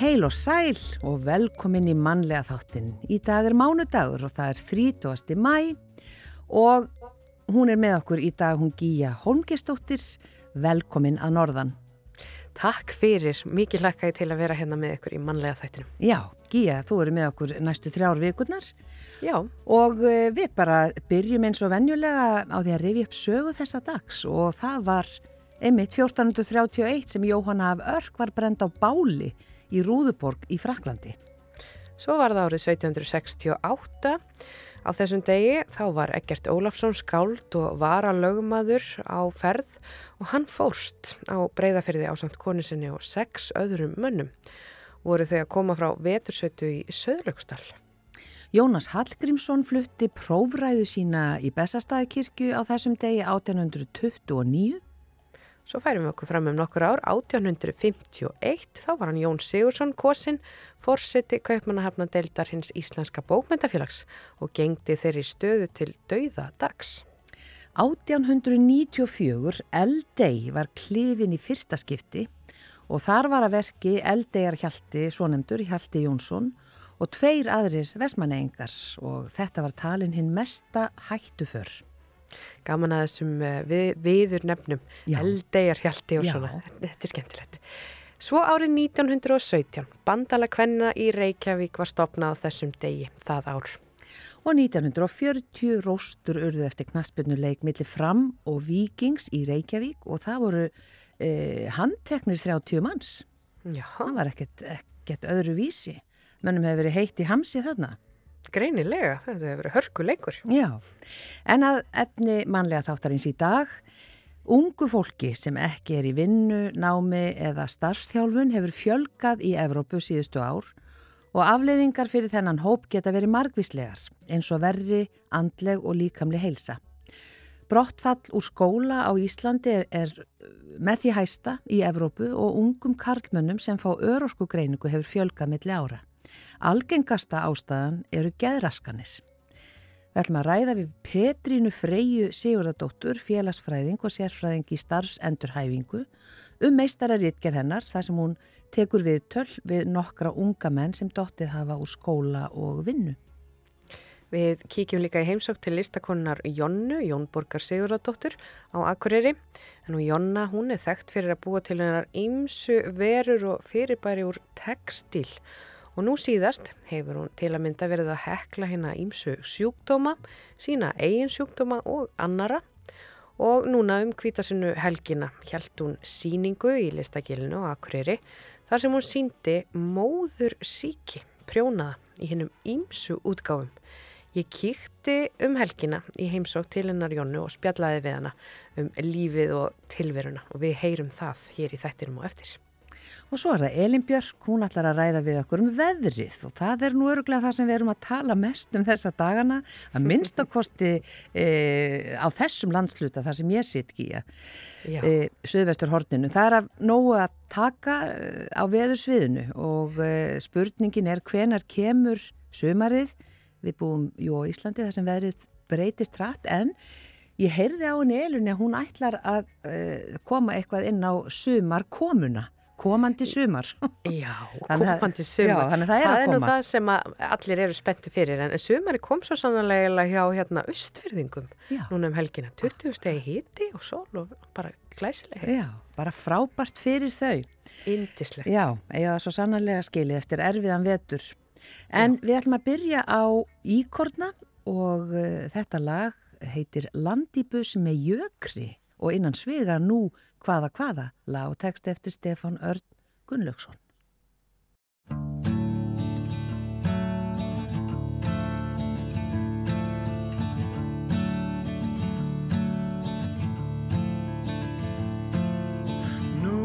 Heil og sæl og velkomin í mannlega þáttin. Í dag er mánudagur og það er 30. mæ og hún er með okkur í dag, hún Gíja Holmgistóttir, velkomin að norðan. Takk fyrir, mikið hlakkaði til að vera hérna með ykkur í mannlega þættinum. Já, Gíja, þú eru með okkur næstu þrjár vikurnar. Já. Og eh, við bara byrjum eins og venjulega á því að rifja upp sögu þessa dags og það var einmitt 1431 sem Jóhanna af Örk var brend á báli í Rúðuborg í Fraklandi. Svo var það árið 1768. Á þessum degi þá var Egert Ólafsson skáld og vara lögumadur á ferð og hann fórst á breyðafyrði á samt konu sinni og sex öðrum mönnum. Voru þau að koma frá vetursveitu í Söðlöksdal. Jónas Hallgrímsson flutti prófræðu sína í Bessastæðikirkju á þessum degi 1829 Svo færum við okkur fram um nokkur ár, 1851, þá var hann Jón Sigursson Kosin, fórseti kaupmannahafnadeildar hins Íslenska bókmyndafélags og gengdi þeirri stöðu til dauða dags. 1894 Eldei var klifin í fyrsta skipti og þar var að verki Eldeiar Hjalti, svonemdur Hjalti Jónsson og tveir aðrir vesmanengar og þetta var talin hinn mesta hættuför. Gaman að þessum eh, við, viður nefnum, Eldeiar Hjalti og Já. svona, þetta er skemmtilegt. Svo árið 1917, bandala kvenna í Reykjavík var stopnað þessum degi, það ár. Og 1940 róstur urðu eftir knaspinu millir fram og vikings í Reykjavík og það voru eh, handteknir 30 manns. Já, Það var ekkert, ekkert öðru vísi. Mönnum hefur verið heitt í hamsi þarna. Greinilega, þetta hefur verið hörkuleikur. Já, en að efni mannlega þáttarins í dag, ungu fólki sem ekki er í vinnu, námi eða starfstjálfun hefur fjölgað í Evrópu síðustu ár og afleiðingar fyrir þennan hóp geta verið margvíslegar eins og verri, andleg og líkamli heilsa. Brottfall úr skóla á Íslandi er, er með því hæsta í Evrópu og ungum karlmönnum sem fá örosku greiningu hefur fjölgað milli ára. Algengasta ástæðan eru geðraskanir. Við ætlum að ræða við Petrínu Freyju Sigurðardóttur, félagsfræðing og sérfræðing í starfsendurhæfingu um meistararítger hennar þar sem hún tekur við töl við nokkra unga menn sem dottið hafa úr skóla og vinnu. Við kíkjum líka í heimsók til listakonnar Jonnu, Jónborgar Sigurðardóttur á Akureyri. En nú Jonna, hún er þekkt fyrir að búa til hennar ymsu verur og fyrirbæri úr textil. Og nú síðast hefur hún til að mynda verið að hekla hérna ymsu sjúkdóma, sína eigin sjúkdóma og annara. Og núna um kvítasinu helgina hjælt hún síningu í listakilinu á Akureyri þar sem hún síndi móður síki, prjónaða í hennum ymsu útgáfum. Ég kíkti um helgina í heimsók til hennar Jónu og spjallaði við hana um lífið og tilveruna og við heyrum það hér í þættinum og eftir. Og svo er það Elin Björk, hún ætlar að ræða við okkur um veðrið. Og það er nú öruglega það sem við erum að tala mest um þessa dagana, að minnst að kosti e, á þessum landsluta þar sem ég sitt gíja, e, Suðvestur horninu. Það er að nógu að taka e, á veðursviðinu. Og e, spurningin er hvenar kemur sumarið, við búum jú á Íslandi þar sem veðrið breytist rætt en ég heyrði á henni Elunni að hún ætlar að e, koma eitthvað inn á sumarkomuna komandi sumar. Já, komandi sumar. já, þannig að það er nú það sem allir eru spennti fyrir en sumari kom svo sannlega hjá hérna austfyrðingum Já. núna um helgina. 20 stegi hiti og sól og bara glæsileg hitt. Já, bara frábært fyrir þau. Indislegt. Já, það svo sannarlega skilið eftir erfiðan vetur. En við ætlum að byrja á Íkorna og uh, þetta lag heitir Landibus með jökri og innan svega nú hvaða hvaða og text eftir Stefán Örn Gunnlaugsson. Nú,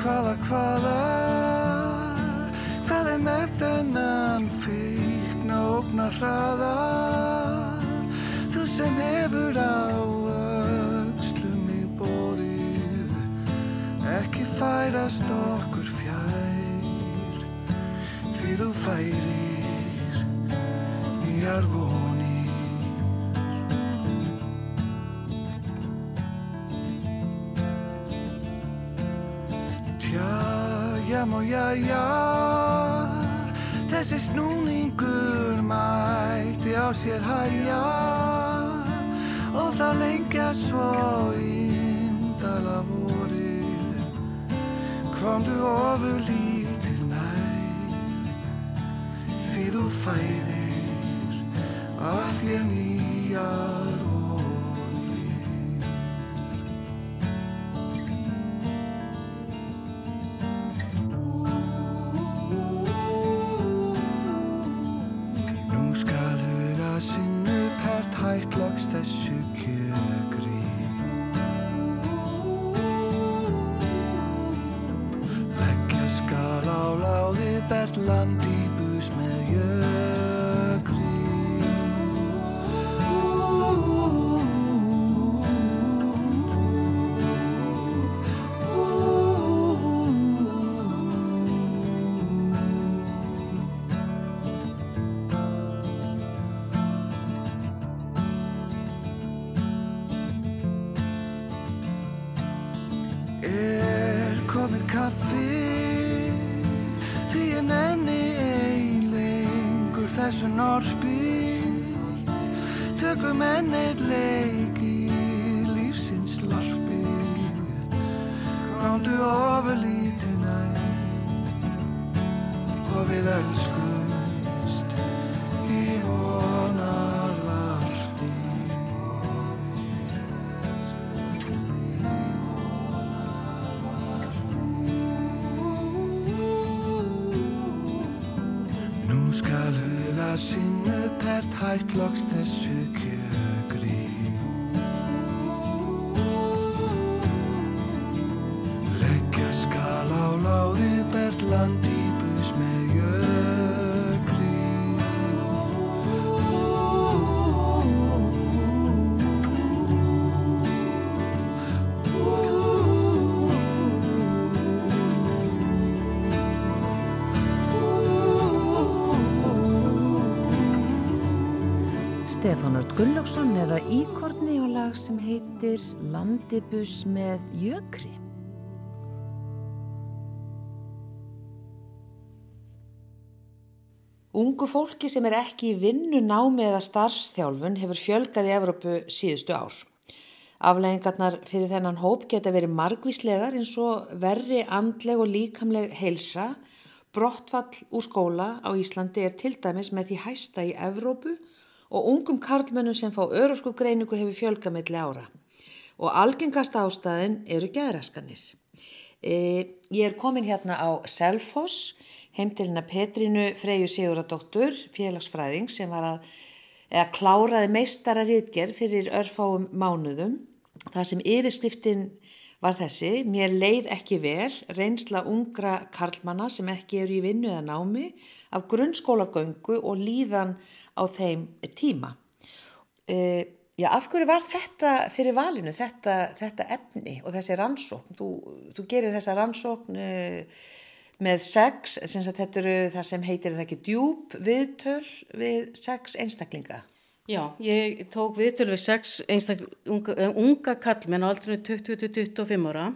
hvaða, hvaða, hvað er með þennan fíkna ógna hraða? Þú sem hefur á færast okkur fjær, því þú færir nýjar vonir. Tja, já, og já, já Þessi snúningur mætti á sér hæja og það lengja svo índala komdu ofur lítil næ því þú fæðir að þér nýjar tökum enn eitt leik í lífsins larpi. Komdu ofur lítina og við elskumst Stefán Ört Gunnlaugsson eða Íkorni og lag sem heitir Landibus með jökri. Ungu fólki sem er ekki í vinnu, námi eða starfstjálfun hefur fjölgað í Evrópu síðustu ár. Afleggingarnar fyrir þennan hóp geta verið margvíslegar eins og verri andleg og líkamleg heilsa. Brottfall úr skóla á Íslandi er til dæmis með því hæsta í Evrópu og ungum karlmönnum sem fá öruskugreiningu hefur fjölga melli ára. Og algengast ástæðin eru geðraskanir. E, ég er komin hérna á Selfoss, heimtilina Petrinu Freyju Siguradóttur, félagsfræðing sem var að, eða kláraði meistara rítgerð fyrir örfáum mánuðum. Það sem yfirskriftin var þessi, mér leið ekki vel, reynsla ungra karlmanna sem ekki eru í vinnu eða námi af grunnskólagöngu og líðan á þeim tíma. Uh, já, af hverju var þetta fyrir valinu, þetta, þetta efni og þessi rannsókn? Þú, þú gerir þessa rannsókn uh, með sex, þetta eru það sem heitir það ekki djúb viðtöl við sex einstaklinga. Já, ég tók viðtöl við sex unga, unga kallmenn á aldrinu 20-25 ára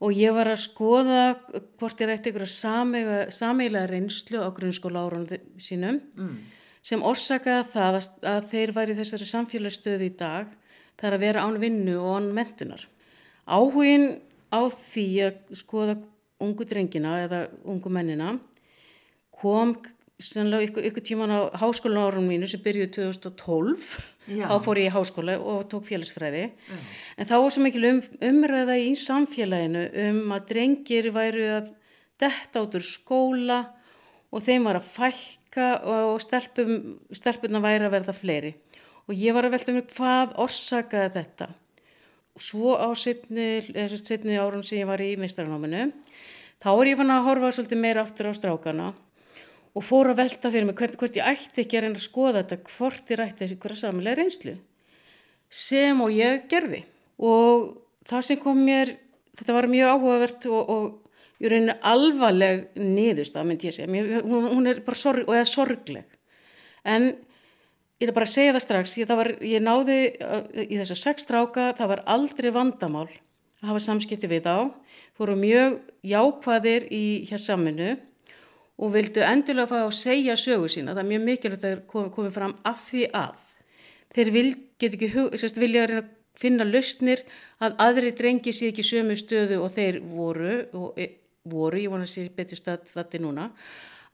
og ég var að skoða hvort ég rætti einhverja sameilega reynslu á grunnskóla árunum sínum mm sem orsakaða það að þeir væri þessari samfélagsstöðu í dag þar að vera án vinnu og án mentunar. Áhugin á því að skoða ungu drengina eða ungu mennina kom sannlega ykkur, ykkur tíman á háskólan árum mínu sem byrjuði 2012 Já. þá fór ég í háskóla og tók félagsfræði Já. en þá var svo mikil um, umræða í samfélaginu um að drengir væru að detta át úr skóla og þeim var að fækka hækka og stelpum, stelpuna væri að verða fleiri og ég var að velta mér hvað orsakaði þetta og svo á setni árun sem ég var í meistaranáminu þá er ég fann að horfa svolítið meira aftur á strákana og fór að velta fyrir mig hvert, hvert ég ætti ekki að reyna að skoða þetta hvort ég ætti þessi hverja samilega reynslu sem og ég gerði. Og það sem kom mér þetta var mjög áhugavert og, og í rauninu alvarleg niðurstað myndi ég segja, hún, er bara sorg, og eða sorgleg. En ég er bara að segja það strax ég, það var, ég náði uh, í þessa sex stráka það var aldrei vandamál að hafa samskipti við þá, fóru mjög jákvæðir í hér saminu og vildu endilega fá að segja sögu sína. Það er mjög mikilvægt að það komi fram af því að. Þeir vil, ekki, sérst, vilja að finna lausnir að aðri drengi sé ekki sömu stöðu og þeir voru, og, e, voru ég vona að sé betur stað þetta núna,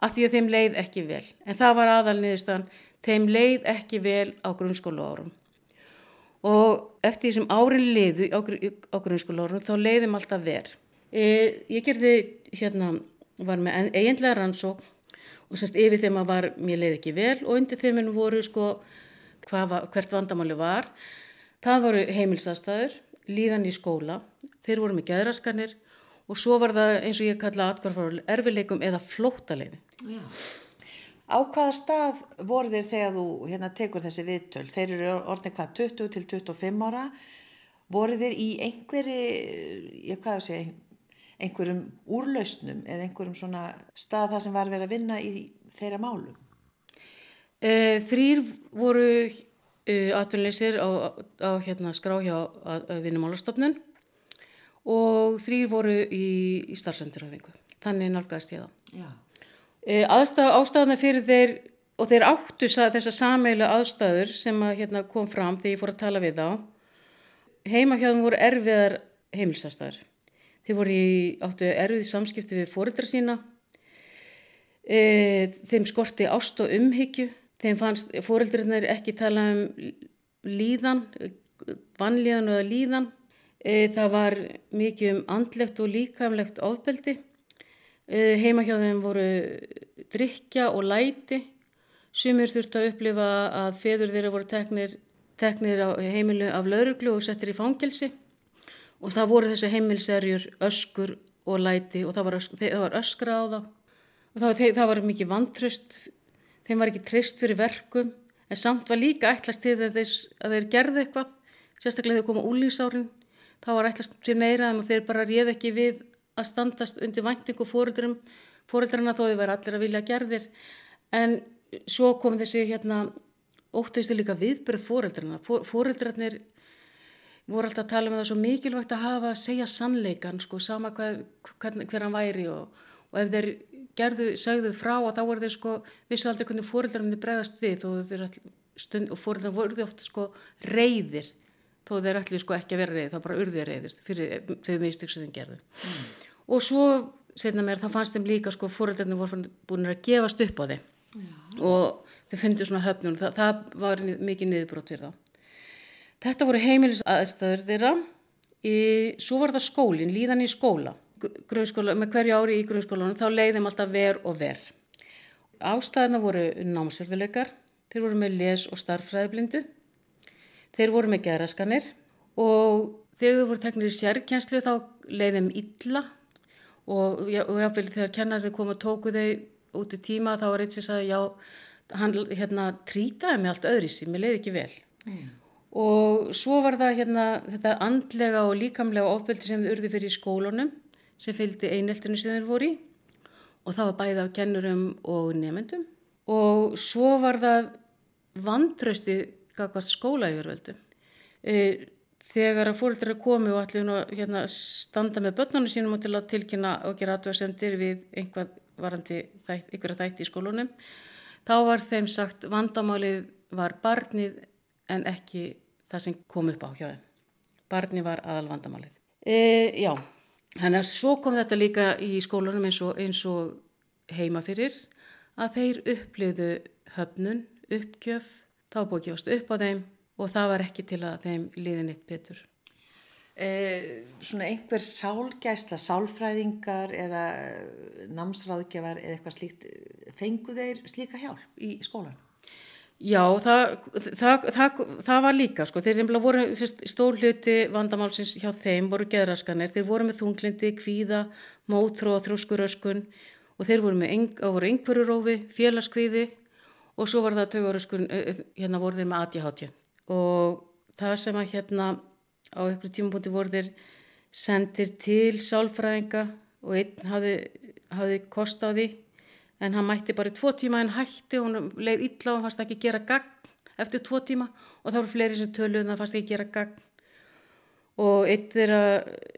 af því að þeim leið ekki vel. En það var aðalniðustan, þeim leið ekki vel á grunnskólu árum og eftir því sem árin liðu á, á grunnskólórun þá leiðum alltaf ver. E, ég gerði hérna, var með eiginlega rannsók og semst yfir þeim að var, mér leiði ekki vel og undir þeim voru sko var, hvert vandamáli var. Það voru heimilsastæður, líðan í skóla, þeir voru með geðraskanir og svo var það eins og ég kalla atkvarfáru erfileikum eða flótalegin. Já. Á hvaða stað voru þeir þegar þú hérna, tekur þessi viðtöl? Þeir eru orðin hvað 20 til 25 ára. Voru þeir í einhverju, ég hvað að segja, einhverjum úrlausnum eða einhverjum svona stað það sem var verið að vinna í þeirra málum? E, þrýr voru e, atvinnileysir á, á hérna, skrá hjá vinnumálastofnun og þrýr voru í, í starfsendurhafingu. Þannig nálgæðist ég það. Já. Eh, aðstæð, ástæðuna fyrir þeir og þeir áttu þessa sameilu aðstæður sem að, hérna, kom fram þegar ég fór að tala við þá heima hjá þeim voru erfiðar heimilsastæður þeir voru í áttu erfið samskipti við fóreldra sína. E, þeim skorti ást og umhyggju. Þeim fannst fóreldrinnar ekki tala um líðan vannlíðan og líðan. E, það var mikið um andlegt og líkamlegt ofbeldi. Eh, heima hjá þeim voru drikja og læti. Sumir þurfti að upplifa að feður þeirra voru teknir, teknir heimilu af lauruglu og settir í fangelsi og það voru þessi heimilserjur öskur og læti og það var, ösk, það var öskra á þá og það var, það var mikið vantröst, þeim var ekki trist fyrir verkum en samt var líka ætlast til þeir, að þeir gerði eitthvað, sérstaklega þegar koma úlýsárin, þá var ætlast til meira en þeir bara réð ekki við að standast undir væntingu fóröldrum, fóröldrarna þó þau væri allir að vilja gerðir en svo kom þessi hérna óttuðstu líka viðbyrð fóröldrarna. Fóröldrarnir voru alltaf að tala um það svo mikilvægt að hafa að segja sannleikan sko sama hver, hver, hann væri og, og ef þeir gerðu, sagðu frá og þá voru þeir sko, vissu aldrei hvernig fóröldrarnir bregðast við og, og fóröldrarnir voru ofta sko reyðir þó þeir ætli sko ekki að vera reyðir, þá bara urðið reyðir fyrir þau meðstygg sem þeim gerðu. Mm. Og svo, setna mér, þá fannst þeim líka sko fóröldarnir voru búin að gefast upp á þeim Já. og þau fundu svona höfnum, það, það var mikið niðurbrótt fyrir þá. Þetta voru heimilisaðstæður þeirra, í, svo var það skólinn, líðan í skóla, með hverju ári í grunnskólanum, þá leiðum alltaf ver og ver. Ástæðina voru námsverðuleikar, þeir voru með les- og starffræðiblindu Þeir voru með geraskanir og þegar þau voru teknir í sérkjænslu þá leiðum illa og, og jáfnvel þegar kennarði kom og tóku þau út í tíma þá var eitt sem sagði já, hann hérna trýtaði mig allt öðri sem ég leiði ekki vel. Mm. Og svo var það hérna þetta andlega og líkamlega ofbeldi sem þau urði fyrir í skólunum sem fylgdi eineltinu sem þeir voru í og það var bæðið af kennurum og nefendum og svo var það vantrösti gagvart skólaugurvöldu. E, þegar að fólkdur er komið og að hérna, standa með börnunum sínum og til að tilkynna og gera aðtöðasendir við einhvað varandi þætt, að þætti í skólunum, þá var þeim sagt vandamálið var barnið en ekki það sem kom upp á hjá þeim. Barnið var aðal vandamálið. E, já, þannig að svo kom þetta líka í skólunum eins og, eins og heima fyrir að þeir upplifðu höfnun, uppgjöf þá búið gefast upp á þeim og það var ekki til að þeim liði neitt betur. Eh, svona einhver sálgæsla, sálfræðingar eða namsráðgjafar eða eitthvað slíkt, fengu þeir slíka hjálp í skólan? Já, það, það, það, það var líka, sko, þeir voru stór hluti vandamálsins hjá þeim voru geðraskanir, þeir voru með þunglindi, kvíða, mótró þrjóskuröskun og þeir voru með voru einhverjurófi, félagskvíði og svo var það taugaröskun, hérna voru þeir með ADHD og það sem að hérna á einhverju tímapunkti voru þeir sendir til sálfræðinga og einn hafi, hafi kost á því en hann mætti bara tvo tíma en hætti og hann leið illa og hann fannst ekki gera gagn eftir tvo tíma. Og þá voru fleiri sem töluð en það fannst ekki gera gagn. Og einn,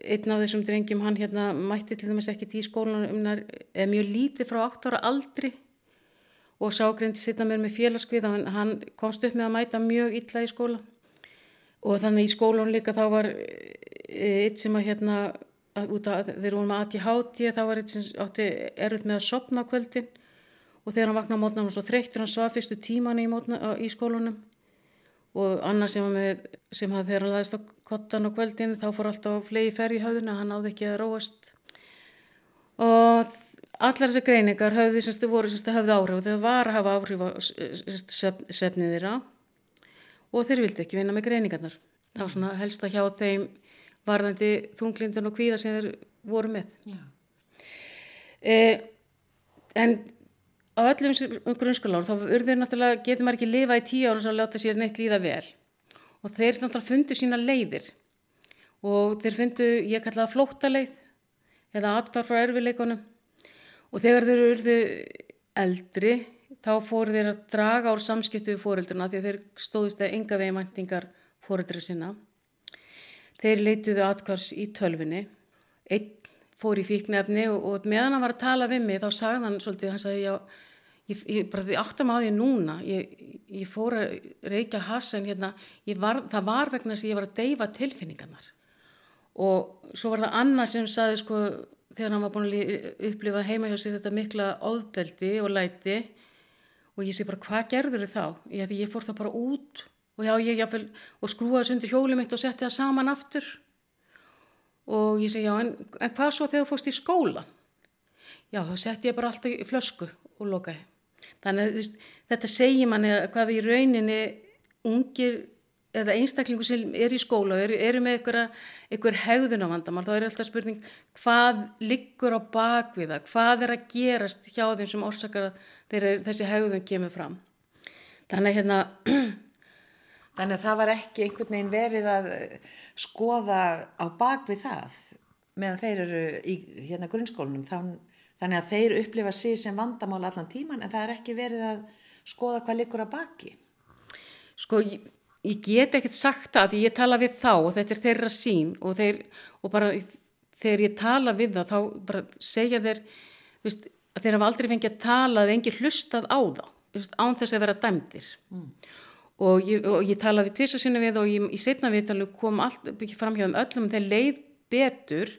einn af þessum drengjum hann hérna mætti til dæmis ekkert í skólanum eða mjög lítið frá 8 ára aldri. Og sá greindi sitta mér með félagskvið hann, hann komst upp með að mæta mjög illa í skóla. Og þannig í skólanum líka þá var eh, eitt sem að hérna út af þegar hún var aðti háti þá var átti erfitt með að sopna á kvöldin. Og þegar hann vaknaði á mótnan og svo þreyttur hann svaf fyrstu tíman í, í skólanum. Og annar sem, með, sem hafði þegar hann laðist á kottan á kvöldin þá fór alltaf flegi ferð í höfðuna hann náði ekki að róast. Og allar þessi greiningar höfði semst voru semst að höfði áhrif. Og það var að hafa áhrif á svefnið þeirra. Og þeir vildi ekki vinna með greiningarnar. Var svona helst að hjá þeim varðandi þunglindun og kvíða sem þeir voru með. Eh, en á öllum grunnskólar þá urður náttúrulega, getur maður ekki lifa í tíu ára og láta sér neitt líða vel. Og þeir náttúrulega fundu sína leiðir. Og þeir fundu, ég kallaða flóttaleið eða atbar frá erfileikunum og þegar þeir urðu eldri þá fóru þeir að draga ár samskiptu við fóreldruna því að þeir stóðist að enga vegimæntingar fóreldri sinna þeir leituðu atkvars í tölfunni einn fór í fíknefni og, og meðan hann var að tala við mig þá sagði hann svolítið, hann sagði já ég, ég bara því áttam á því núna. Ég, ég fór að reykja hassan hérna, var, það var vegna þess að ég var að deyfa tilfinningarnar. Og svo var það Anna sem saði sko þegar hann var búin að upplifa heima hjá sig þetta mikla óðbeldi og læti. Og ég sé bara hvað gerður þið þá? Ég, ég fór það bara út og já ég jáfnvel og skrúaði sundir hjólum mitt og setti það saman aftur. Og ég segi já en, en hvað svo þegar þú fórst í skólan já þá setti ég bara alltaf í flösku og lokaði. Þannig að þetta segir manni hvað í rauninni ungir eða einstaklingu sem er í skóla og eru, eru með einhver hegðun á vandamál, þá er alltaf spurning hvað liggur á bakviða, hvað er að gerast hjá þeim sem orsakar þegar þessi hegðun kemur fram. Þannig að hérna... Þannig að það var ekki einhvern veginn verið að skoða á bakvið það meðan þeir eru í hérna grunnskólanum, Þannig að þeir upplifa sig sem vandamál allan tíman en það er ekki verið að skoða hvað likur að baki. Sko, ég, ég get ekkert sagt það því ég tala við þá og þetta er þeirra sín og, þeir, og bara þegar ég tala við það þá bara segja þeir viðst, að þeir hafa aldrei fengið að tala eða engin hlustað á þá viðst, án þess að vera dæmdir. Mm. Og ég, og ég tala við tvisasinu við og ég, í setna viðtalu kom allt fram hjá þeim öllum þeir leið betur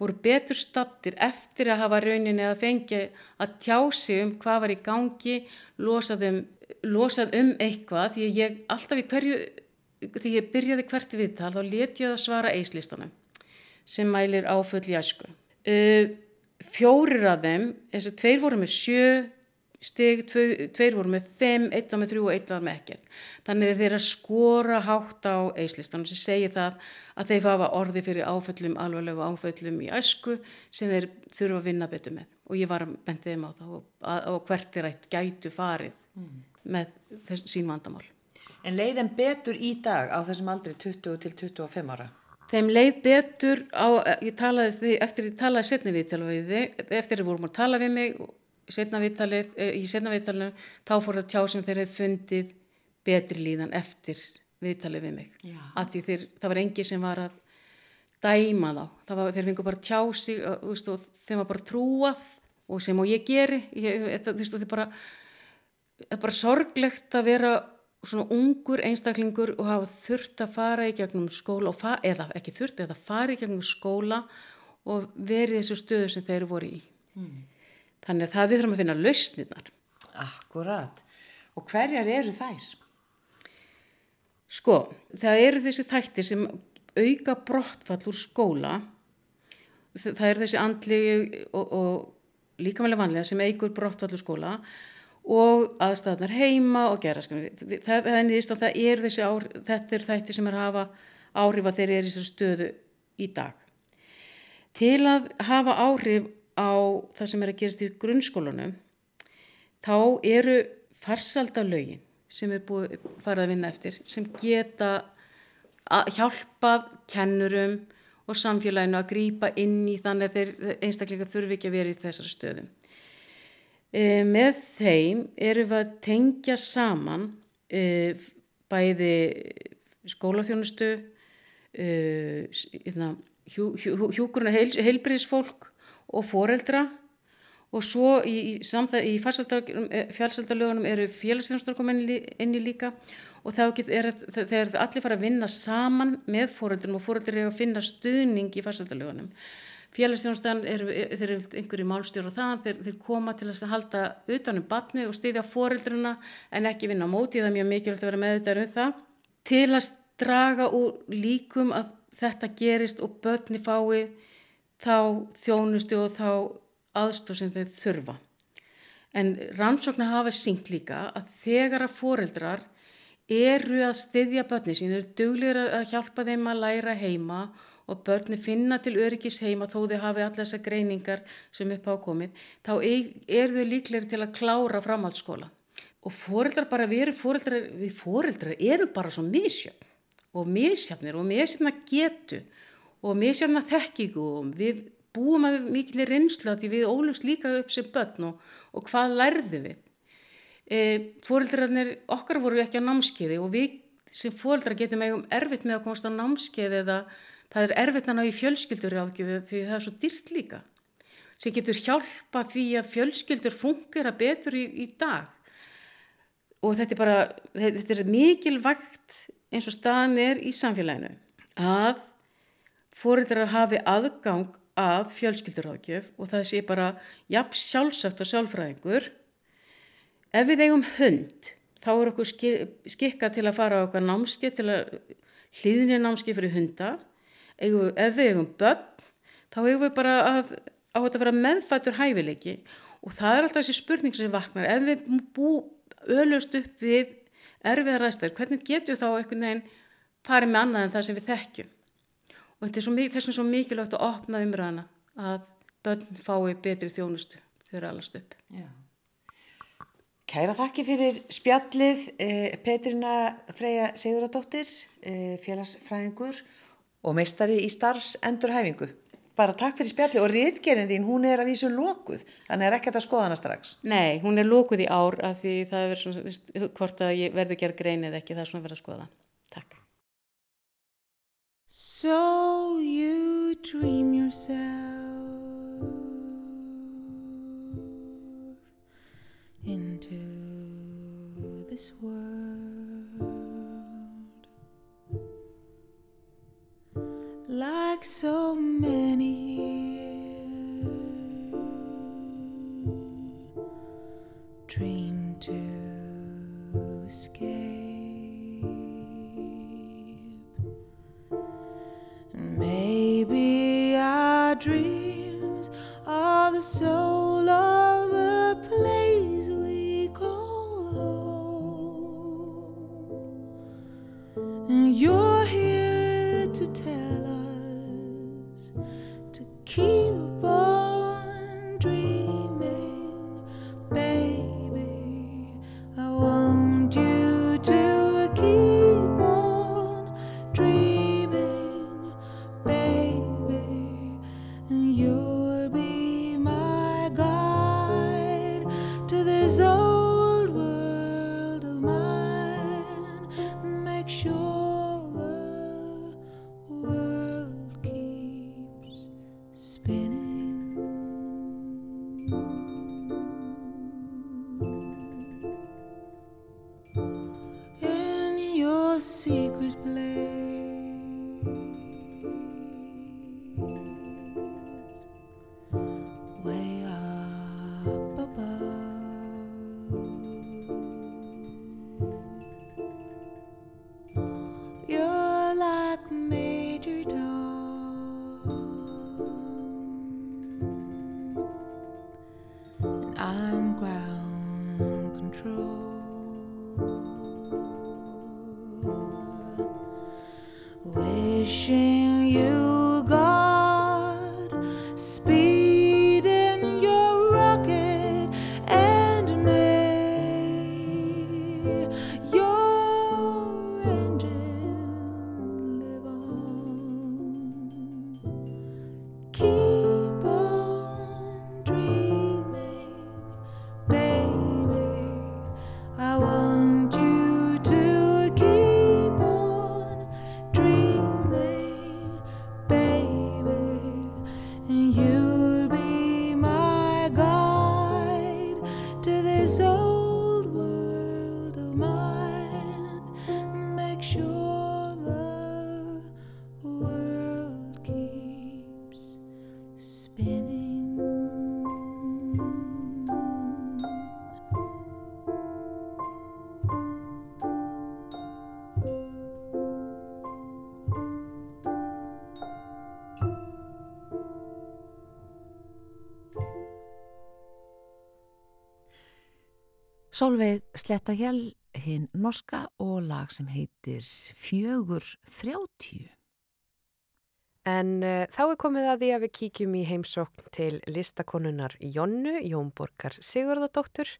voru betur stattir eftir að hafa rauninni að fengi að tjási um hvað var í gangi, losað um, losað um eitthvað því ég alltaf í hverju, því ég byrjaði hvert viðtal þá leti ég að svara eislistanum sem mælir áfull í æsku. Uh, fjórir af þeim, þess að tveir voru með sjö stig, tveir, tveir voru með þeim, eitt var með þrjú og eitt var með ekkert. Þannig að þeir að skora hátt á eislistanum sem segir það að þeir fafa orði fyrir áföllum, alvarlegu áföllum í ösku sem þeir þurfa að vinna betur með. Og ég var að benda þeim á það og, og hvert er ætt gætu farið mm. með þess, sín vandamál. En leið þeim betur í dag á þessum aldri 20 til 25 ára? Þeim leið betur á, ég talaði, eftir ég talaði setni við til við þið, eftir ég vorum að tala við mig og Eh, í setna viðtalinu þá fór það tjá sem þeir hefði fundið betri líðan eftir viðtalið við mig. Þeir, það var engi sem var að dæma þá. Var, þeir fengur bara tjá sig og, og þeim var bara trúað og sem og ég geri. Ég, það, veist, það er bara, bara sorglegt að vera svona ungur einstaklingur og hafa þurft að fara í gegnum skóla eða ekki þurft, eða fara í gegnum skóla og verið þessu stöðu sem þeir voru í. Mm. Þannig að það við þurfum að finna lausninar. Akkurat. Og hverjar eru þær? Sko, það eru þessi þættir sem auka brottfall úr skóla. Það eru þessi andli og, og líkamæli vanlega sem eigur brottfall úr skóla og aðstæðanar heima og gera. Það, það, það, það er þessi ár, þetta er þættir sem er að hafa áhrif að þeir eru í þessu stöðu í dag. Til að hafa áhrif á það sem er að gerast í grunnskólanum þá eru farsaldalögin sem er búið farið að vinna eftir sem geta hjálpað kennurum og samfélaginu að grýpa inn í þannig að þeir einstaklega þurfi ekki að vera í þessar stöðum. E, með þeim eru við að tengja saman e, bæði skólaþjónustu, hjú, hjúkurna heil, heilbriðsfólk og foreldra. Og svo í, í, í fjálsaldalögunum eru félagsþjónustur komin inn í líka. Og er þegar allir fara að vinna saman með fóreldrum og fóreldrir eru að finna stuðning í fjálsaldalögunum félagsþjónustan eru þeir eru einhverju málstjóru og það þeir, þeir koma til að halda utanum batnið og stýðja fóreldruna en ekki vinna á móti. Það er mjög mikilvægt að vera meðvitað um það. Til að draga úr líkum að þetta gerist og börni fái þá þjónustu og þá aðstóð sem þau þurfa. En rannsóknar hafa syngt líka að þegar að foreldrar eru að styðja börni sín, eru duglir að hjálpa þeim að læra heima og börni finna til öryggis heima þó þau hafi allar þessar greiningar sem upp ákomið, þá eru þau líklegri til að klára framhaldsskóla. Og foreldrar bara, við erum foreldrar, við foreldrar erum bara svo misjöfn og misjafnir og misjafna getu og misjafna þekkingu og við búum að mikilvæg reynslu að því við ólust líka upp sem börn og, og hvað lærði við. E, fóreldrarnir okkar voru ekki á námskeiði og við sem fóreldrar getum eigum erfitt með að komast á námskeiði eða það er erfitt að ná í fjölskyldur ágjöfu því það er svo dýrt líka sem getur hjálpa því að fjölskyldur fungera betur í, í dag og þetta er bara, þetta er mikilvægt eins og staðan er í samfélaginu að fóreldrar hafi aðgang af fjölskylduráðgjöf og það sé bara jafn sjálfsagt og sjálfræðingur ef við eigum hund þá er okkur skikka til að fara á okkar námski til að hlýðinni námski fyrir hunda. Eigum, ef við eigum börn þá eigum við bara að á þetta að vera meðfættur hæfileiki. Og það er alltaf þessi spurning sem vaknar. Ef við bú öllust upp við erfiðar aðstæður, hvernig getur þá einhvern veginn farið með annað en það sem við þekkjum og þetta er svo, þess vegna svo mikilvægt að opna umræðana að börn fái betri þjónustu þegar allast upp Já. Kæra þakki fyrir spjallið eh, Petrina Freyja Siguradóttir eh, félagsfræðingur og meistari í starfsendurhæfingu bara takk fyrir spjalli og réttgerinn þín, hún er að vísu lókuð, þannig er ekkert að skoða hana strax. Nei, hún er lókuð í ár af því það er svona, hvort að ég verði að gera grein eða ekki, það er svona verið að skoða. So you dream yourself into this world. Like so many dreams are the soul Solveig Slettahjell, hinn norska og lag sem heitir Fjögur þrjáttíu. En uh, þá er komið að því að við kíkjum í heimsókn til listakonunar Jonnu, Jónborgar Sigurðardóttur,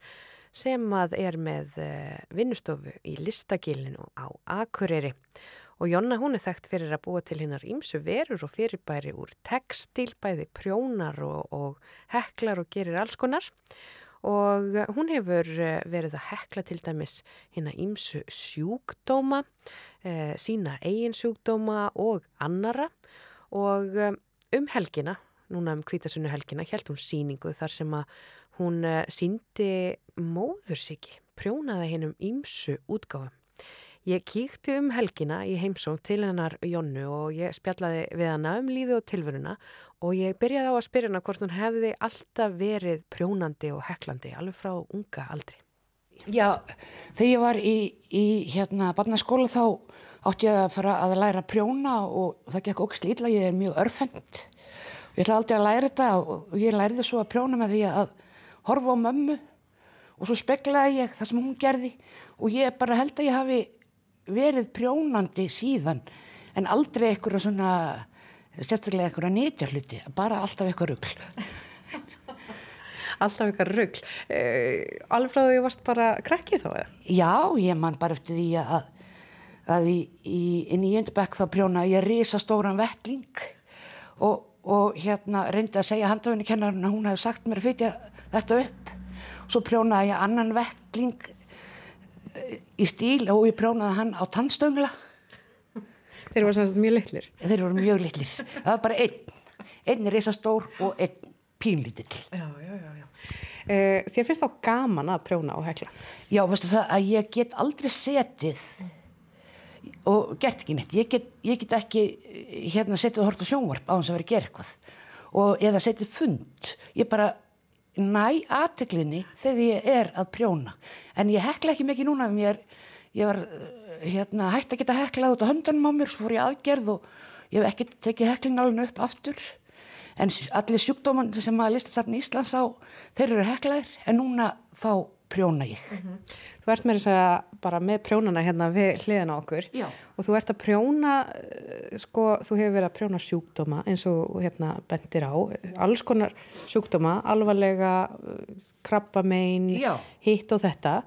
sem að er með uh, vinnustofu í listagilinu á Akureyri. Og Jonna hún er þekkt fyrir að búa til hinnar ímsu verur og fyrirbæri úr textil, bæði prjónar og, og heklar og gerir alls konar. Og hún hefur verið að hekla til dæmis hérna ímsu sjúkdóma, eh, sína eigin sjúkdóma og annara og um, helgina, núna um kvítasunnu helgina, held hún síningu þar sem að hún síndi móðursiki, prjónaði hennum ímsu útgáðum. Ég kíkti um helgina í heimsóng til hennar Jónnu og ég spjallaði við hana um lífi og tilveruna og ég byrjaði á að spyrja hana hvort hún hefði alltaf verið prjónandi og heklandi alveg frá unga aldri. Já, þegar ég var í, í hérna barnaskóla þá átti ég að fara að læra að prjóna og það gekk ógst ítla, ég er mjög örfend. Ég ætla aldrei að læra þetta og ég læriði svo að prjóna með því að horfa á mömmu og svo speklaði ég það sem hún gerði og ég bara held að ég hafi verið prjónandi síðan en aldrei eitthvað svona, sérstaklega eitthvað nýtja hluti, bara alltaf eitthvað ruggl. Alltaf eitthvað ruggl. Uh, alveg frá því þú varst bara krekkið þá eða? Já, ég man bara eftir því að að í, í, í Jöndabæk þá prjónaði ég risastóran vettling og, og hérna reyndi að segja handhafinni kennarinn að hún hefði sagt mér að flytja þetta upp og svo prjónaði ég annan vettling eh, í stíl og ég prjónaði hann á tannstöngla. Þeir voru sannst mjög litlir. Þeir voru mjög litlir. Það var bara einn, einn risastór og einn pínlítill. Já, já, já, já. Uh, Þér finnst þá gaman að prjóna og hekla? Já, veistu það að ég get aldrei setið og gert ekki neitt. Ég get, ég get ekki hérna setið og hort á sjónvarp á þess að vera að gera eitthvað. Og eða setið fund. Ég bara næ aðteklinni þegar ég er að prjóna. En ég hekla ekki mikið núna ég, ég var hérna, hægt að geta heklað út á höndunum á mér svo fór ég aðgerð og ég hef ekki tekið heklingálinu upp aftur. En allir sjúkdóman sem að listasafni Íslands á þeir eru heklaðir. En núna þá prjóna ég. Mm -hmm. Þú ert með þess að bara með prjónana hérna við hliðina okkur Já. og þú ert að prjóna, eh, sko, þú hefur verið að prjóna sjúkdóma eins og hérna bendir á, alls konar sjúkdóma, alvarlega krabbamein, hitt og þetta.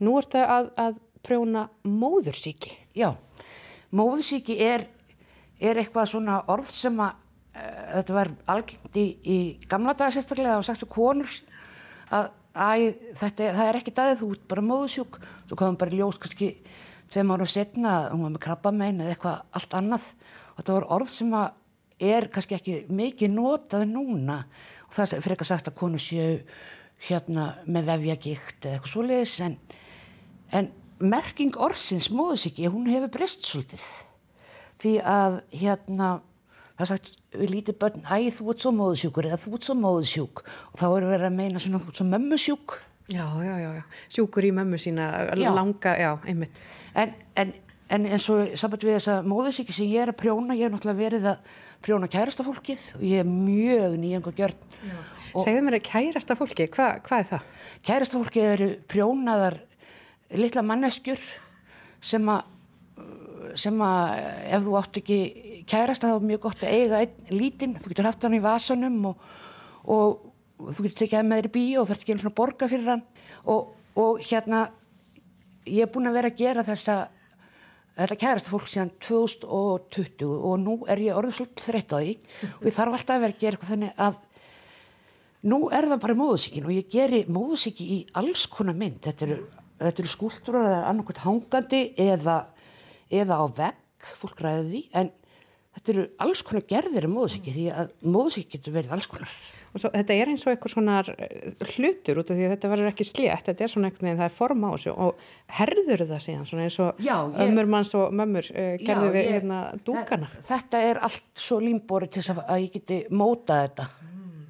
Nú ert það að, að prjóna móðursíki. Já, móðursíki er, er eitthvað svona orð sem að uh, þetta var algengt í, í gamla daga sérstaklega og sagt um konur að Æ, þetta, það er ekki dæðið, þú ert bara móðusjúk svo komum bara ljós kannski tveim ára setna, hún var með krabbamein eða eitthvað allt annað. Og þetta var orð sem er kannski ekki mikið notað núna. Og það er fyrir ekki að sagt að konu séu hérna með vefjagikt eða eitthvað svoleiðis en, en merking orðsins móðusíki, hún hefur breyst svolítið. Því að hérna það sagt við lítið börn, æ þú ert svo móðsjúkur eða þú ert svo móðsjúk og þá eru verið að meina svona þú ert svo mömmusjúk Já, já, já, já. sjúkur í mömmu sína já. langa, já, einmitt En, en, en eins og samt við þessa móðsjúki sem ég er að prjóna ég er náttúrulega verið að prjóna kærastafólkið og ég er mjög nýjeng og gjörn Segðu mér að kærastafólki, Hva, hvað er það? Kærastafólkið eru prjónaðar litla manneskjur sem að sem að ef þú átt ekki kærast þá er mjög gott að eiga einn lítinn, þú getur haft hann í vasanum og, og, þú getur tekið hann með þér í bíu og þarf ekki einu svona borga fyrir hann. Og, og hérna ég er búin að vera að gera þessa þetta kærast fólk síðan 2020 og nú er ég orðið svolítið þreytt á því og ég þarf alltaf að vera að gera eitthvað þannig að nú er það bara móðusíkin og ég geri móðusíki í alls konar mynd. Þetta eru, eru skúltúrar eða annarkvæmt hangandi eða eða á vegg, fólk ræði því, en þetta eru alls konar gerðir um móðsíki því að móðsíki getur verið alls konar. Og svo, þetta er eins og eitthvað svona eh, hlutur út af því að þetta verður ekki slétt, þetta er svona eitthvað en það er form á þessu og herður það síðan svona eins og já, ég, ömmur manns og mömmur uh, gerðu já, við ég, hérna dúkana. Þetta er allt svo límbori til þess að ég geti mótað þetta. Mm.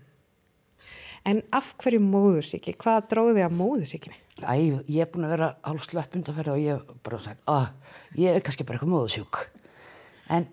En af hverju móðursíki? Hvað dróði að móðursíkinni? Æ, ég er búin að vera hálf slöpp undanferði og ég bara sagt, að ég er kannski bara eitthvað móðusjúk en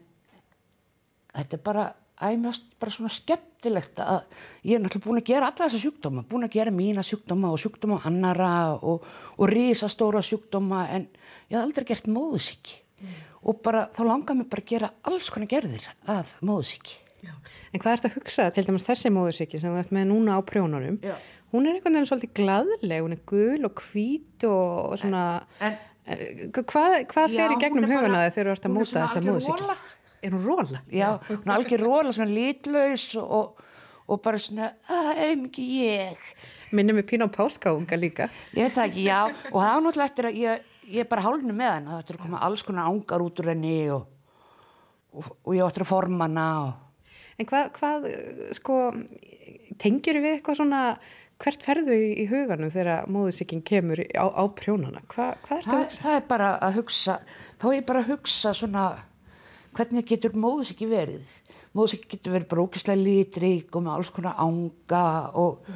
þetta er bara æmast bara svona skemmtilegt að ég er náttúrulega búin að gera alla þessa sjúkdóma, búin að gera mína sjúkdóma og sjúkdóma annara og, og risastóra sjúkdóma en ég hafði aldrei gert móðusíki mm. og bara þá langar mér bara að gera alls konar gerðir að móðusíki. Já. En hvað ert að hugsa til dæmis þessi móðusíki sem þú ert með núna á prjónunum? Já. Hún er einhvern veginn svolítið gladleg, hún er gul og hvít og svona... En, en, hvað hvað fer í gegnum huganaði þegar þú ert að móta þessa móðusíki? Er hún róla? Já, hún er algjör róla, svona litlaus og, og bara svona, auðvitað ég. Minnum við pín á páskaunga líka. Ég veit það ekki, já, og það er náttúrulega eftir að ég, ég er bara hálfinu með hann, það ættir að koma alls konar ángar út úr henni og, og, og ég ættir að forma hana. En hvað, hvað, sko, tengjur við eitthvað svona, hvert ferðu í, huganum þegar móðusikinn kemur á, á prjónana? Hva, hvað er það að hugsa? Það er bara að hugsa, þá er ég bara að hugsa svona hvernig getur móðsíki verið móðsíki getur verið brókislega litrík og með alls konar ánga og,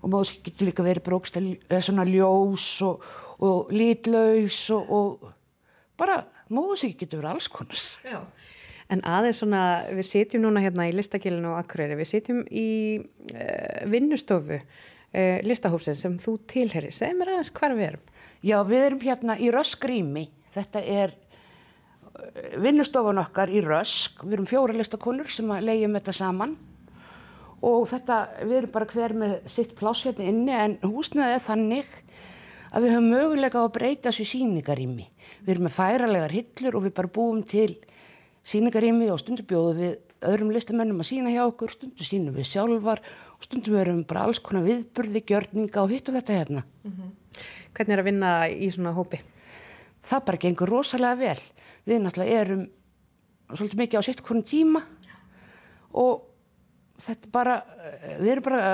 og móðsíki getur líka verið brókislega svona ljós og, og litlaus og, og bara móðsíki getur verið alls konar Já. En aðeins svona, við sitjum núna hérna í listakilinu og akkurýri, við sitjum í uh, vinnustofu uh, listahúsin sem þú tilherir segð mér aðeins hvar við erum. Já, við erum hérna í Röskrými þetta er vinnustofan okkar í Rösk, við erum fjóra listakonur sem að leiðjum þetta saman. Og þetta, við erum bara hver með sitt pláss hérna inni en húsnaðið er þannig að við höfum möguleika að breyta þessu síningarými. Við erum með færalegar hillur og við bara búum til síningarými og stundum bjóðum við öðrum listamennum að sína hjá okkur, stundum sínum við sjálfar stundum erum bara alls konar viðburði, gjörninga og hitt og þetta hérna. Mm -hmm. Hvernig er að vinna í svona hópi? Það bara gengur rosalega vel við náttúrulega erum svolítið mikið á sitt hvernig tíma og þetta bara, við erum bara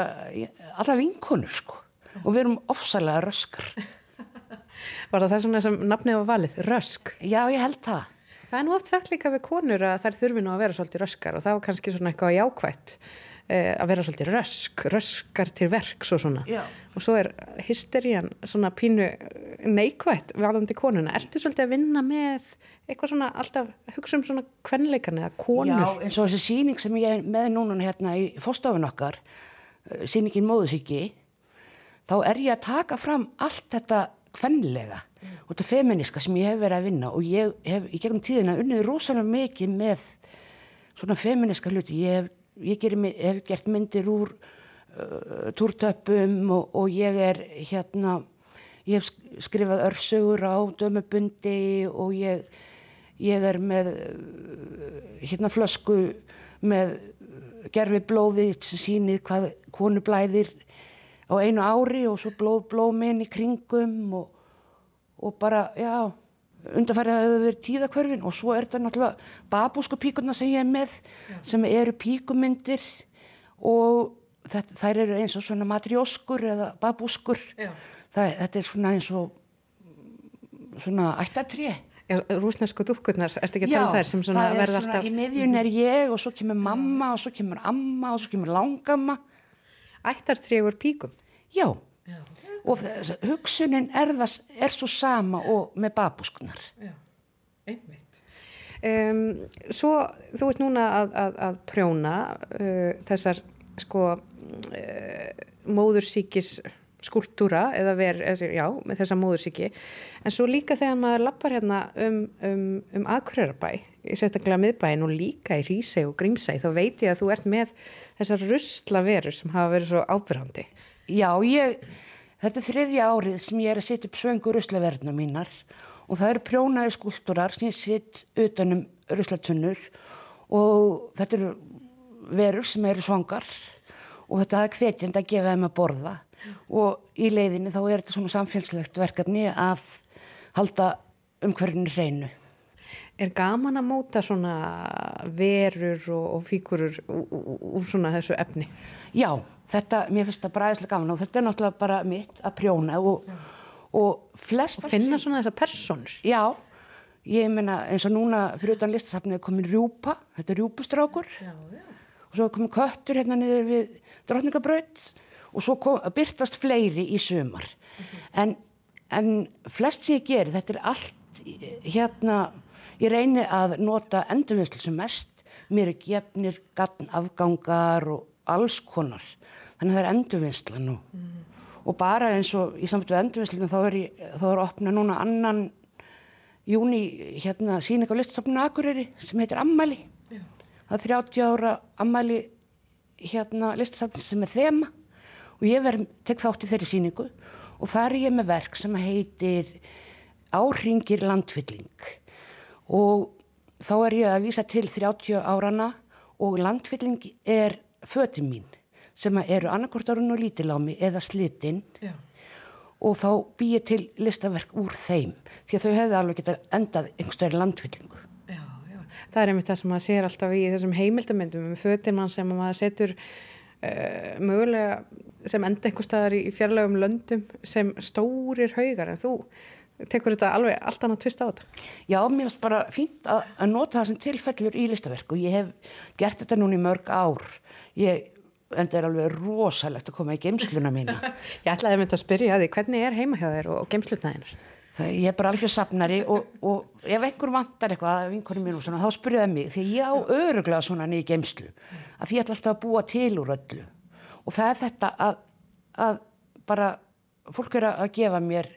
alla vinkonur sko og við erum ofsalega röskar Var það það svona sem nafnið var valið, rösk? Já, ég held það Það er nú oft sagt líka við konur að þær þurfi nú að vera svolítið röskar og það var kannski svona eitthvað jákvætt eh, að vera svolítið rösk, röskar til verks og svona Já. og svo er hysterían svona pínu neikvætt varðandi konuna. Ertu svolítið að vinna með eitthvað svona alltaf hugsa um svona kvenleikan eða konur Já, eins og þessi síning sem ég er með núna hérna í fórstofun okkar eh, síningin Móðusíki þá er ég að taka fram allt þetta kvenlega mm. og þetta feminiska sem ég hef verið að vinna og ég hef í gegnum tíðina unnið rosalega mikið með svona feminiska hluti ég hef, ég geri, hef gert myndir úr uh, túrtöpum og, og ég er hérna ég hef skrifað örsögur á dömubundi og ég ég er með hérna flösku með gerfi blóði sem sýnir hvað konu blæðir á einu ári og svo blóð blóminn í kringum og, og bara, já undanfærið að það hefur verið tíðakörfin og svo er þetta náttúrulega babúsku píkurna sem ég er með já. sem eru píkumindir og þetta, þær eru eins og svona matrióskur eða babúskur þetta er svona eins og svona ættatrið rúsnesku dúkkurnar, ert ekki að tala um þær sem svona verða alltaf... Já, í miðjun er ég og svo kemur mamma og svo kemur amma og svo kemur langamma. Ættartriegur píkum? Já, Já. Og hugsunin er, það, er svo sama og með babúskunar. Já, einmitt. Um, svo þú ert núna að, að, að prjóna uh, þessar sko uh, móðursíkis skulptúra eða verð, já, með þessa móðursíki en svo líka þegar maður lappar hérna um, um, um aðkrörabæ sérstaklega miðbæin og líka í Rísei og Grímsei þá veit ég að þú ert með þessar ruslaverur sem hafa verið svo ábyrgandi Já, ég þetta er þriðja árið sem ég er að setja upp svöngu ruslaverðna mínar og það eru prjónaði skulptúrar sem ég set utanum ruslatunnur og þetta eru verur sem eru svangar og þetta er hvetjand að gefa þeim að borða og í leiðinni þá er þetta svona samfélagslegt verkefni að halda umhverfinu hreinu. Er gaman að móta svona verur og, og fíkurur úr svona þessu efni? Já, þetta, mér finnst það bræðislega gaman og þetta er náttúrulega bara mitt að prjóna og, og flest... Og finna svona þessar personur? Já, ég meina eins og núna fyrir utan listasafnið komin rjúpa, þetta er rjúpustrákur já, já. og svo komin köttur hérna niður við drotningabraut og svo kom, byrtast fleiri í sumar mm -hmm. en, en flest sem ég ger þetta er allt hérna ég reyni að nota endurvinnslu sem mest mér er gefnir gatn afgangar og alls konar. Þannig að það er endurvinnsla nú. Mm. Og bara eins og í samfittu endurvinnslinu þá er ég, þá er opna núna annan júni hérna síning á listasafninu Akureyri sem heitir Ammali. Já. Það er 30 ára Ammali hérna listasafn sem er þema og ég verð, tek þátt í þeirri síningu og það er ég með verk sem heitir Áringir landfylling og þá er ég að vísa til 30 árana og landfylling er fötum mín sem eru annarkortarun og lítilámi eða slitinn og þá bý ég til listaverk úr þeim því að þau hefði alveg getað endað einhverstæri landfyllingu. Já, já. Það er einmitt það sem maður sér alltaf í þessum heimildamindum um fötinn mann sem maður setur uh, mögulega sem enda einhver staðar í fjarlagum löndum sem stórir haugar en þú tekur þetta alveg allt annað tvist á þetta? Já, mér finnst bara fínt að, að nota það sem tilfellur í listaverk og ég hef gert þetta núna í mörg ár. Ég, en það er alveg rosalegt að koma í geimsluna mína. ég ætlaði að mynda að spyrja því, hvernig er heima hjá þér og geimsluna þeinar? Það, ég er bara alveg safnari og, og ef einhver vantar eitthvað, vinkunum mín og svona, þá spyrjaði mig, því ég á öruglega svona niður geimslu, að því ég ætla alltaf að búa til úr öllu. Og það er þetta að, að bara, fólk er að gefa mér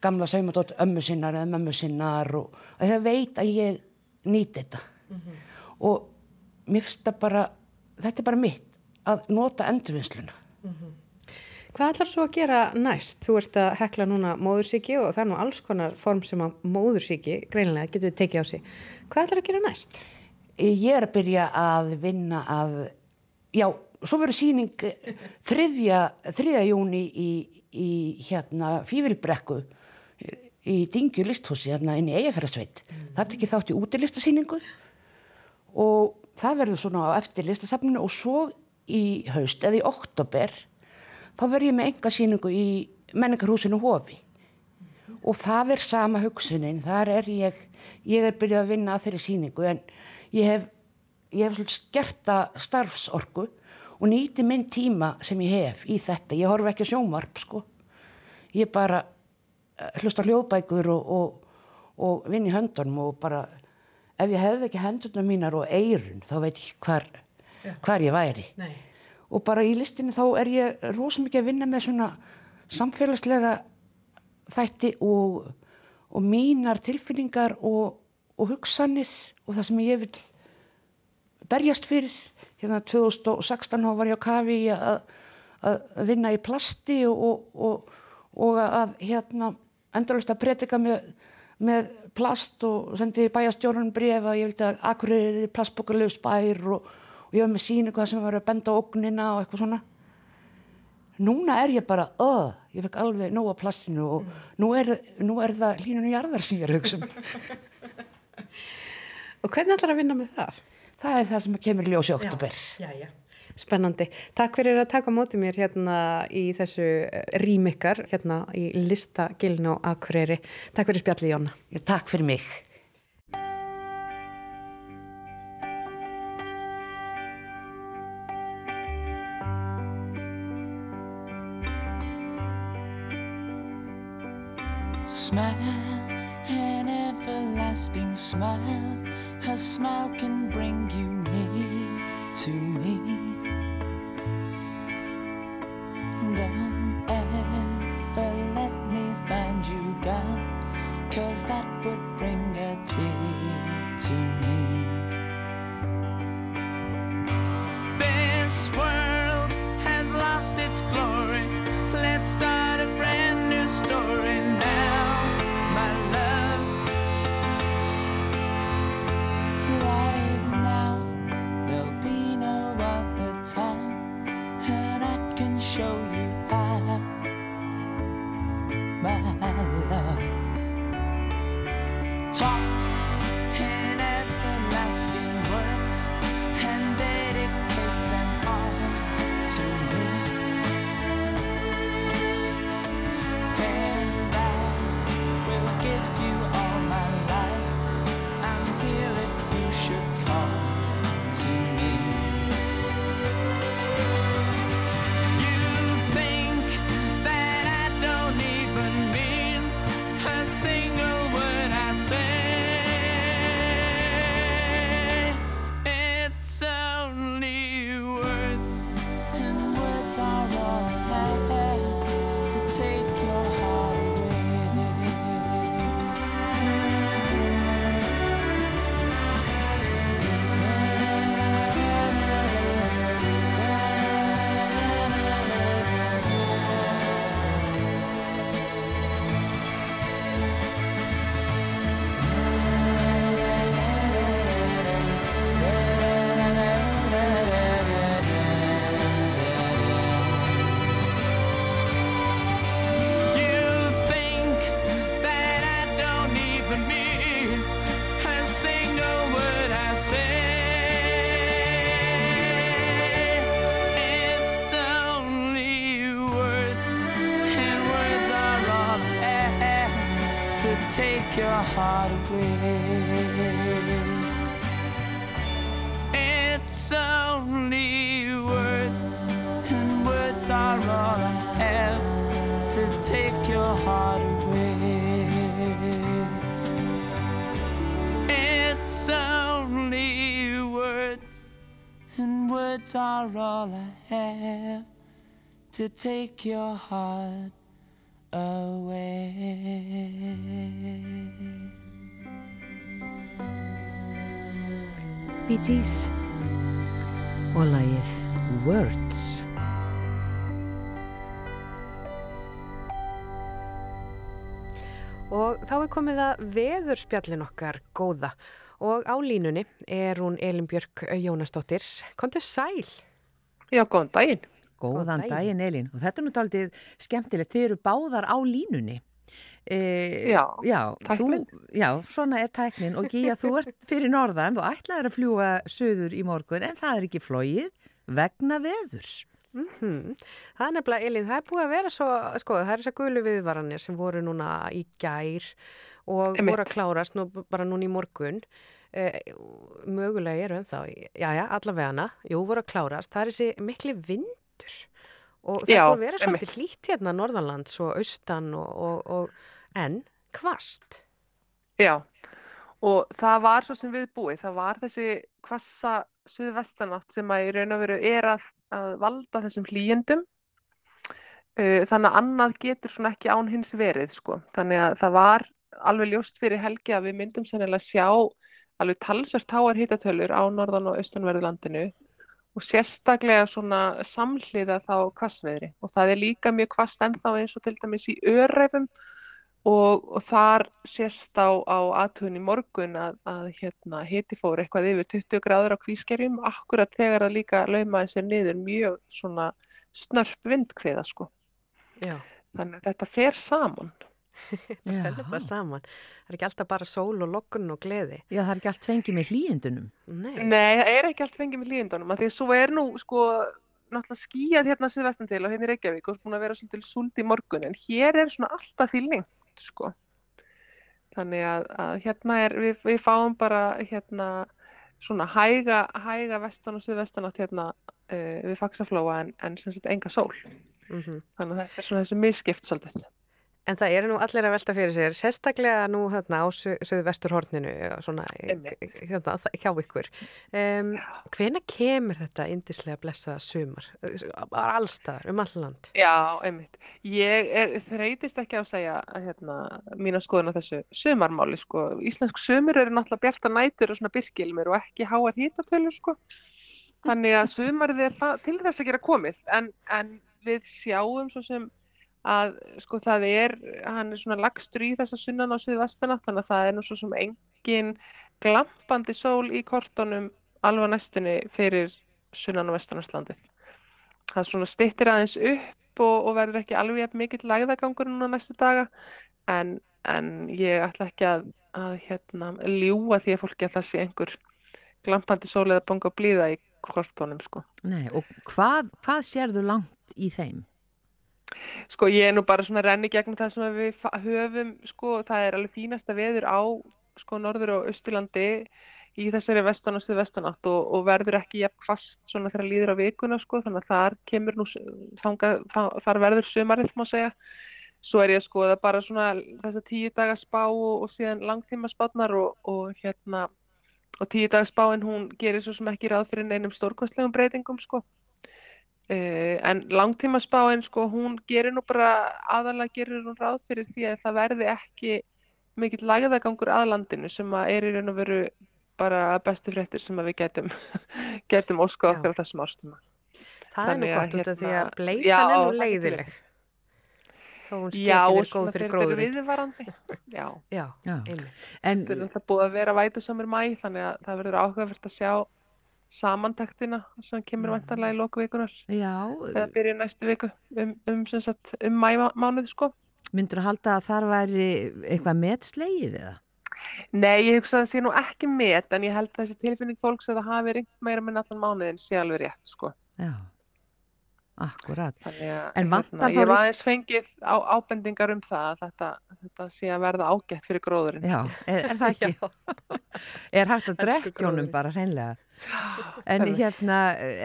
gamla saumadótt ömmu sinnar eða mömmu sinnar og það veit að ég nýti þetta mm -hmm. og mér finnst það bara þetta er bara mitt að nota endurvinnsluna mm -hmm. Hvað ætlar svo að gera næst? Þú ert að hekla núna móðursíki og það er nú alls konar form sem að móðursíki greinlega getur tekið á sig Hvað ætlar að gera næst? Ég er að byrja að vinna að já, svo verður síning þriðja, þriðja júni í, í hérna Fívilbrekku í Dingju listhúsi hérna inn í Eyjafjörðsveit mm. það tekið þátt í útilistasýningu og það verður svona á eftir listasafninu og svo í haust eða í oktober þá verður ég með enga síningu í menningarhúsinu Hófi og það er sama hugsunin þar er ég, ég er byrjuð að vinna að þeirri síningu en ég hef ég hef svolítið skerta starfsorku og nýti minn tíma sem ég hef í þetta, ég horf ekki sjónvarp sko. Ég bara hlusta hljóðbækur og, og, og vinn í höndunum og bara ef ég hefði ekki hendunum mínar og eirun þá veit ég hvar, hvar ég væri. Nei. og bara í listinni þá er ég rosa mikið að vinna með svona samfélagslega þætti og, og mínar tilfinningar og hugsanir og það sem ég vil berjast fyrir. Hérna 2016 þá var ég á kafi að, að vinna í plasti og að hérna endalust að predika með, með plast og sendi bæjastjórnum bref að ég vildi að akkurir plastbókarleus bær og, og ég var með síni hvað sem var að benda ógnina og eitthvað svona núna er ég bara öð, ég fekk alveg nóga plastinu og mm. nú, er, nú er það hlínunni jarðar sem ég er hugsa um. og hvernig ætlar að vinna með það? það er það sem kemur ljósi oktober já, já, já Spennandi. Takk fyrir að taka mótið mér hérna í þessu eh, rýmikar hérna í listagilinu á Akureyri. Takk fyrir spjallið Jóna. Já, takk fyrir mig. Smile, an everlasting smile Her smile can bring you near to me Ever let me find you gone, cause that would bring a tear to me. This world has lost its glory. Let's start a brand new story Talk heart away. It's only words, and words are all I have to take your heart away. It's only words, and words are all I have to take your heart away. Bee Gees og lagið Words. Og þá er komið að veðurspjallin okkar góða og á línunni er hún Elin Björk Jónasdóttir. Kontu sæl? Já, góðan daginn. Góðan Góðan daginn. daginn Elín og þetta er nú daldið skemmtilegt, þið eru báðar á línunni. E, Já, já, þú, tæknin. já, svona er tæknin og Gíja, þú ert fyrir norðan, þú ætlaðir að fljúa söður í morgun en það er ekki flóið vegna veðurs. Mm Það er nefnilega, Elin, það er búið að vera svo, sko, það er þessar gulu viðvaranir sem voru núna í gær og Einmitt. voru að klárast nú bara núna í morgun. Eh, mögulega eru ennþá, já, já, allavegana, jú, voru að klárast. Það er þessi mikli vindur og það er að vera svolítið hlýtt hérna norðanlands og austan og, og, og en kvast. Já, og það var svo sem við búið, það var þessi hvassa suðvestanátt sem að í raun og veru er að, að valda þessum hlýjendum. Uh, Þannig að annað getur svona ekki án hins verið, sko. Þannig að það var alveg ljóst fyrir helgi að við myndum sennilega sjá alveg talsvert háar hitatölur á norðan og austanverðu landinu og sérstaklega svona samhliða þá hvassveðri og það er líka mjög hvasst ennþá eins og til dæmis í öræfum og, og þar sést á, á aðtugun í morgun að, að hérna, hiti fór eitthvað yfir 20 gráður á kvískerjum akkurat þegar það líka laumaði sér niður mjög svona snörp vindkviða sko. Já, Þannig að þetta fer saman. Það er nefnilega saman. Það er ekki alltaf bara sól og lokun og gleði. Já, það er ekki allt fengið með hlýjendunum. Nei. Nei, það er ekki allt fengið með hlýjendunum því að svo er nú sko náttúrulega skíjað hérna suðvestan til og hérna í Reykjavík og búin að vera svolítið súld í morgun en hér er svona alltaf því lengt sko. Þannig að, að hérna er, við, við fáum bara hérna svona hæga, hæga vestan og suðvestan átt hérna uh, við faksaflóa en, en sem sagt enga sól. Mm Þannig að þetta er svona þessu misskipt svolítið. En það eru nú allir að velta fyrir sér, sérstaklega nú hérna á söðu vesturhorninu, svona hérna, hjá ykkur. Um, hvena kemur þetta indislega blessaða sumar? Allstaðar, um all land. Já, einmitt. Ég er, þreytist ekki á að segja hérna, mína skoðun á þessu sumarmáli, sko. Íslensk sumur eru náttúrulega bjarta nætur og svona byrgilmir og ekki háar hítatölur, sko. Þannig að sumarið er til þess að gera komið, en, en við sjáum svo sem að sko það er, hann er svona lagstur í þessa sunnan á suðvestanátt, þannig að það er nú svo sem engin glampandi sól í kortunum alveg á næstunni fyrir sunnan og vestanartlandið. Það svona styttir aðeins upp og, og verður ekki alveg mikill lægðagangur núna næstu daga en, en ég ætla ekki að, að hérna, ljúa því að fólki að það sé einhver glampandi sól eða banga og blíða í kortunum sko. Nei, og hvað, hvað sérðu langt í þeim? Sko ég er nú bara svona renni gegnum það sem að við höfum sko það er alveg fínasta veður á sko norður og austurlandi í þessari vestan og suðvestanátt og, og verður ekki jafn fast svona þegar líður á vikuna sko þannig að þar kemur nú s- þangað, þa- þar verður sumarið má segja. Svo er ég að skoða bara svona þessa tíu daga spá og, og síðan langtíma spátnar og, og hérna og tíu daga spáin hún gerir svo sem ekki ráð fyrir neinum stórkostlegum breytingum sko. Uh, en langtímaspáin sko hún gerir nú bara aðalega gerir hún ráð fyrir því að það verði ekki mikill lagðagangur að landinu sem að er í raun og veru bara bestu fréttir sem að við getum getum óskað Já. okkar á þessum árstíma. Það er nú Þannig gott út af því hérna- að bleikan Já, er nú það leiðileg. Þó hún verið góð fyrir gróðurinn. viðvarandi. Já, Já, Já. einmitt. En, náttúrulega búið að vera vætusamur mæ þannig að það verður áhugavert að sjá samantektina sem kemur vantarlega í loku vikunar já, eða byrja næstu viku um, um, um mæmánuð sko. myndur að halda að þar væri eitthvað metslegið eða? Nei, ég hugsa að það sé nú ekki met en ég held að þessi tilfinning fólks að það hafi ringt meira með allan mánuðin sé alveg rétt sko. Já. akkurat. Þannig að hérna, þá ég rík- aðeins fengið á, ábendingar um það að þetta, þetta sé að verða ágætt fyrir gróðurinn. Já, er, er það ekki? er hægt að drekja honum bara hreinlega? En hérna,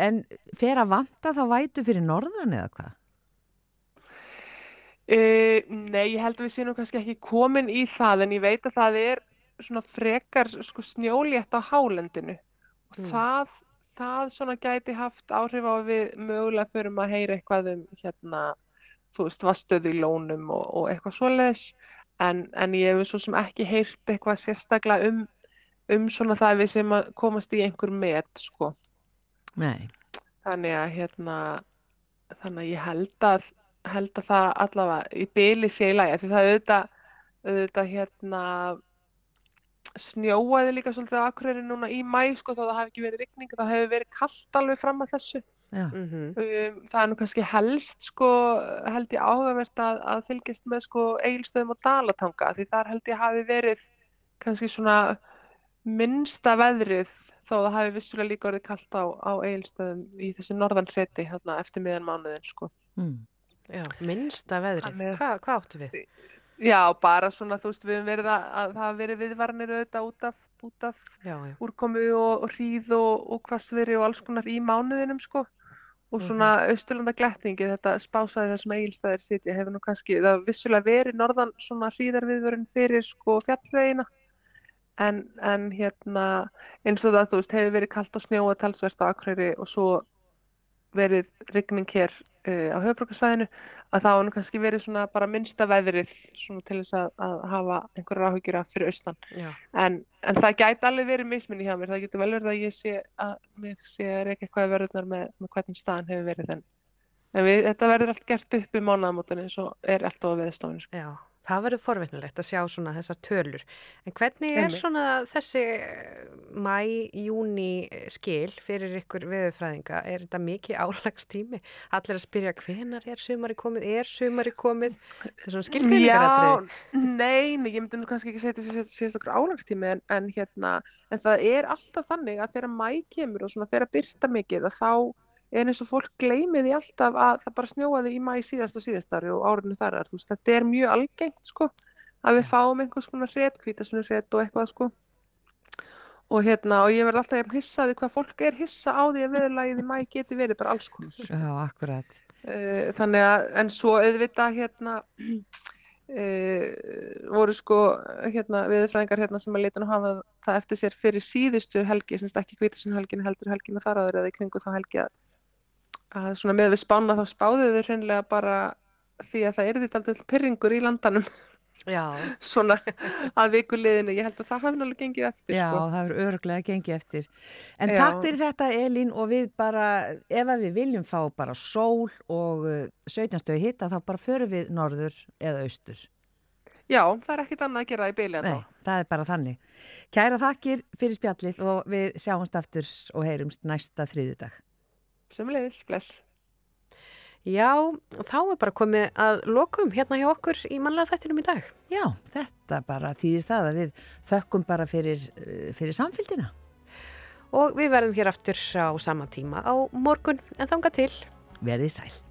en fer að vanta þá vætu fyrir norðan eða hvað? Uh, nei, ég held að við séum kannski ekki komin í það en ég veit að það er svona frekar sko, snjólétt á hálendinu og Mm. það, það svona gæti haft áhrif á við mögulega förum að heyra eitthvað um hérna, þú veist, vastöðu í lónum og, og eitthvað svoleiðis en, en ég hef svo sem ekki heyrt eitthvað sérstaklega um, um svona það að við sem að komast í einhver met, sko. Nei, Þannig að hérna, þannig að ég held að, held að það allavega í byli sé í lagi, af því það auðvitað, auðvitað hérna snjóaði líka svolítið á Akureyri núna í mæ, sko, þó það hafi ekki verið rigning, það hefur verið kallt alveg fram að þessu. já, Mhm. Um, það er nú kannski helst, sko, held ég áhugavert að, að fylgjast með, sko, Egilstöðum og Dalatanga, því þar held ég hafi verið kannski svona minnsta veðrið, þó það hafi vissulega líka orðið kallt á, á Egilstöðum í þessu norðan hreti, hérna, eftir miðan mánuðin, sko. mm. Já, minnsta veðrið. Hva, hvað áttu við? Já, bara svona, þú veist, við höfum verið að, að það hafa verið viðvarnir auðvitað út af, út af Já, já. úrkomu og, og hríð og, og hvassveri og alls konar í mánuðinum, sko. Og svona austurlanda glettingi, þetta spásaði þessum eigilstæðir sitja, hefur nú kannski, það vissulega verið norðan svona hríðarviðvörun fyrir, sko, fjallvegina. En, en hérna, eins og það, þú veist, hefur verið kallt og snjóa talsvert á Akureyri og svo verið rigning hér uh, á höfbrukarsvæðinu að það nú kannski verið svona bara minnsta veðrið svona til þess að, að hafa einhverjar áhyggjur af fyrir austan. En, en það gæti alveg verið misminni hjá mér. Það getur vel verið að ég sé að mér sé að reyka eitthvað verðurnar með, með hvernig staðan hefur verið en, en við, þetta verður allt gert upp í mánaðamótan eins og er alltaf á veðstofinu sko. Já, það verður forvitnilegt að sjá svona þessar tölur. En hvernig er svona þessi eh, mæ, júni skil fyrir ykkur veðurfræðinga? Er þetta mikið álagstími? Allir að spyrja hvenar er sumari komið? Er sumari komið? Þetta er svona skilgreiningaratrið. Já, nei, nei, ég myndi nú kannski ekki segja þetta sé- síðast okkur álagstími en, en hérna, en það er alltaf þannig að þegar mæ kemur og svona fer að byrta mikið að þá er eins og fólk gleymið því alltaf að það bara snjóaði í mæ síðast og síðast ári og árinu þar er, þú veist, þetta er mjög algengt sko, að við fáum einhvers konar hret, hvítasunni hret og eitthvað sko. Og hérna, og ég verð alltaf jafn hissaði hvað fólk er hissa á því að veðurlagið í mæ geti verið bara alls konar. Já, akkurat. Uh, þannig að, en svo auðvitað hérna uh, voru sko hérna viðurfræðingar hérna sem að leita nú hafa það eftir sér fyrir síðustu helgi, semst ekki hvítasun helgin heldur helgina þar áður eða í kringu þá helgi að, að svona með við spána þá spáðu þau hreinlega bara því að það er þetta alltaf pyrringur í landanum svona að vikuliðinu, ég held að það hafi náttúrulega gengið eftir Já, sko. það er örglega gengið eftir. En Já. takk fyrir þetta Elín og við bara, ef við viljum fá bara sól og uh, 17 stöðu hitta þá bara förum við norður eða austur. Já, það er ekkit annað að gera í byli en Nei, það er bara þannig. Kæra þakkir fyrir spjallið og við sjáumst aftur og heyrumst næsta þriðudag. Sumulegis, bless. já, þá er bara komið að lokum hérna hjá okkur í mannlega þættinum í dag. Já, þetta bara þýðir það að við þökkum bara fyrir, uh, fyrir samfélgina. Og við verðum hér aftur á sama tíma á morgun en þanga til. Verðið sæl.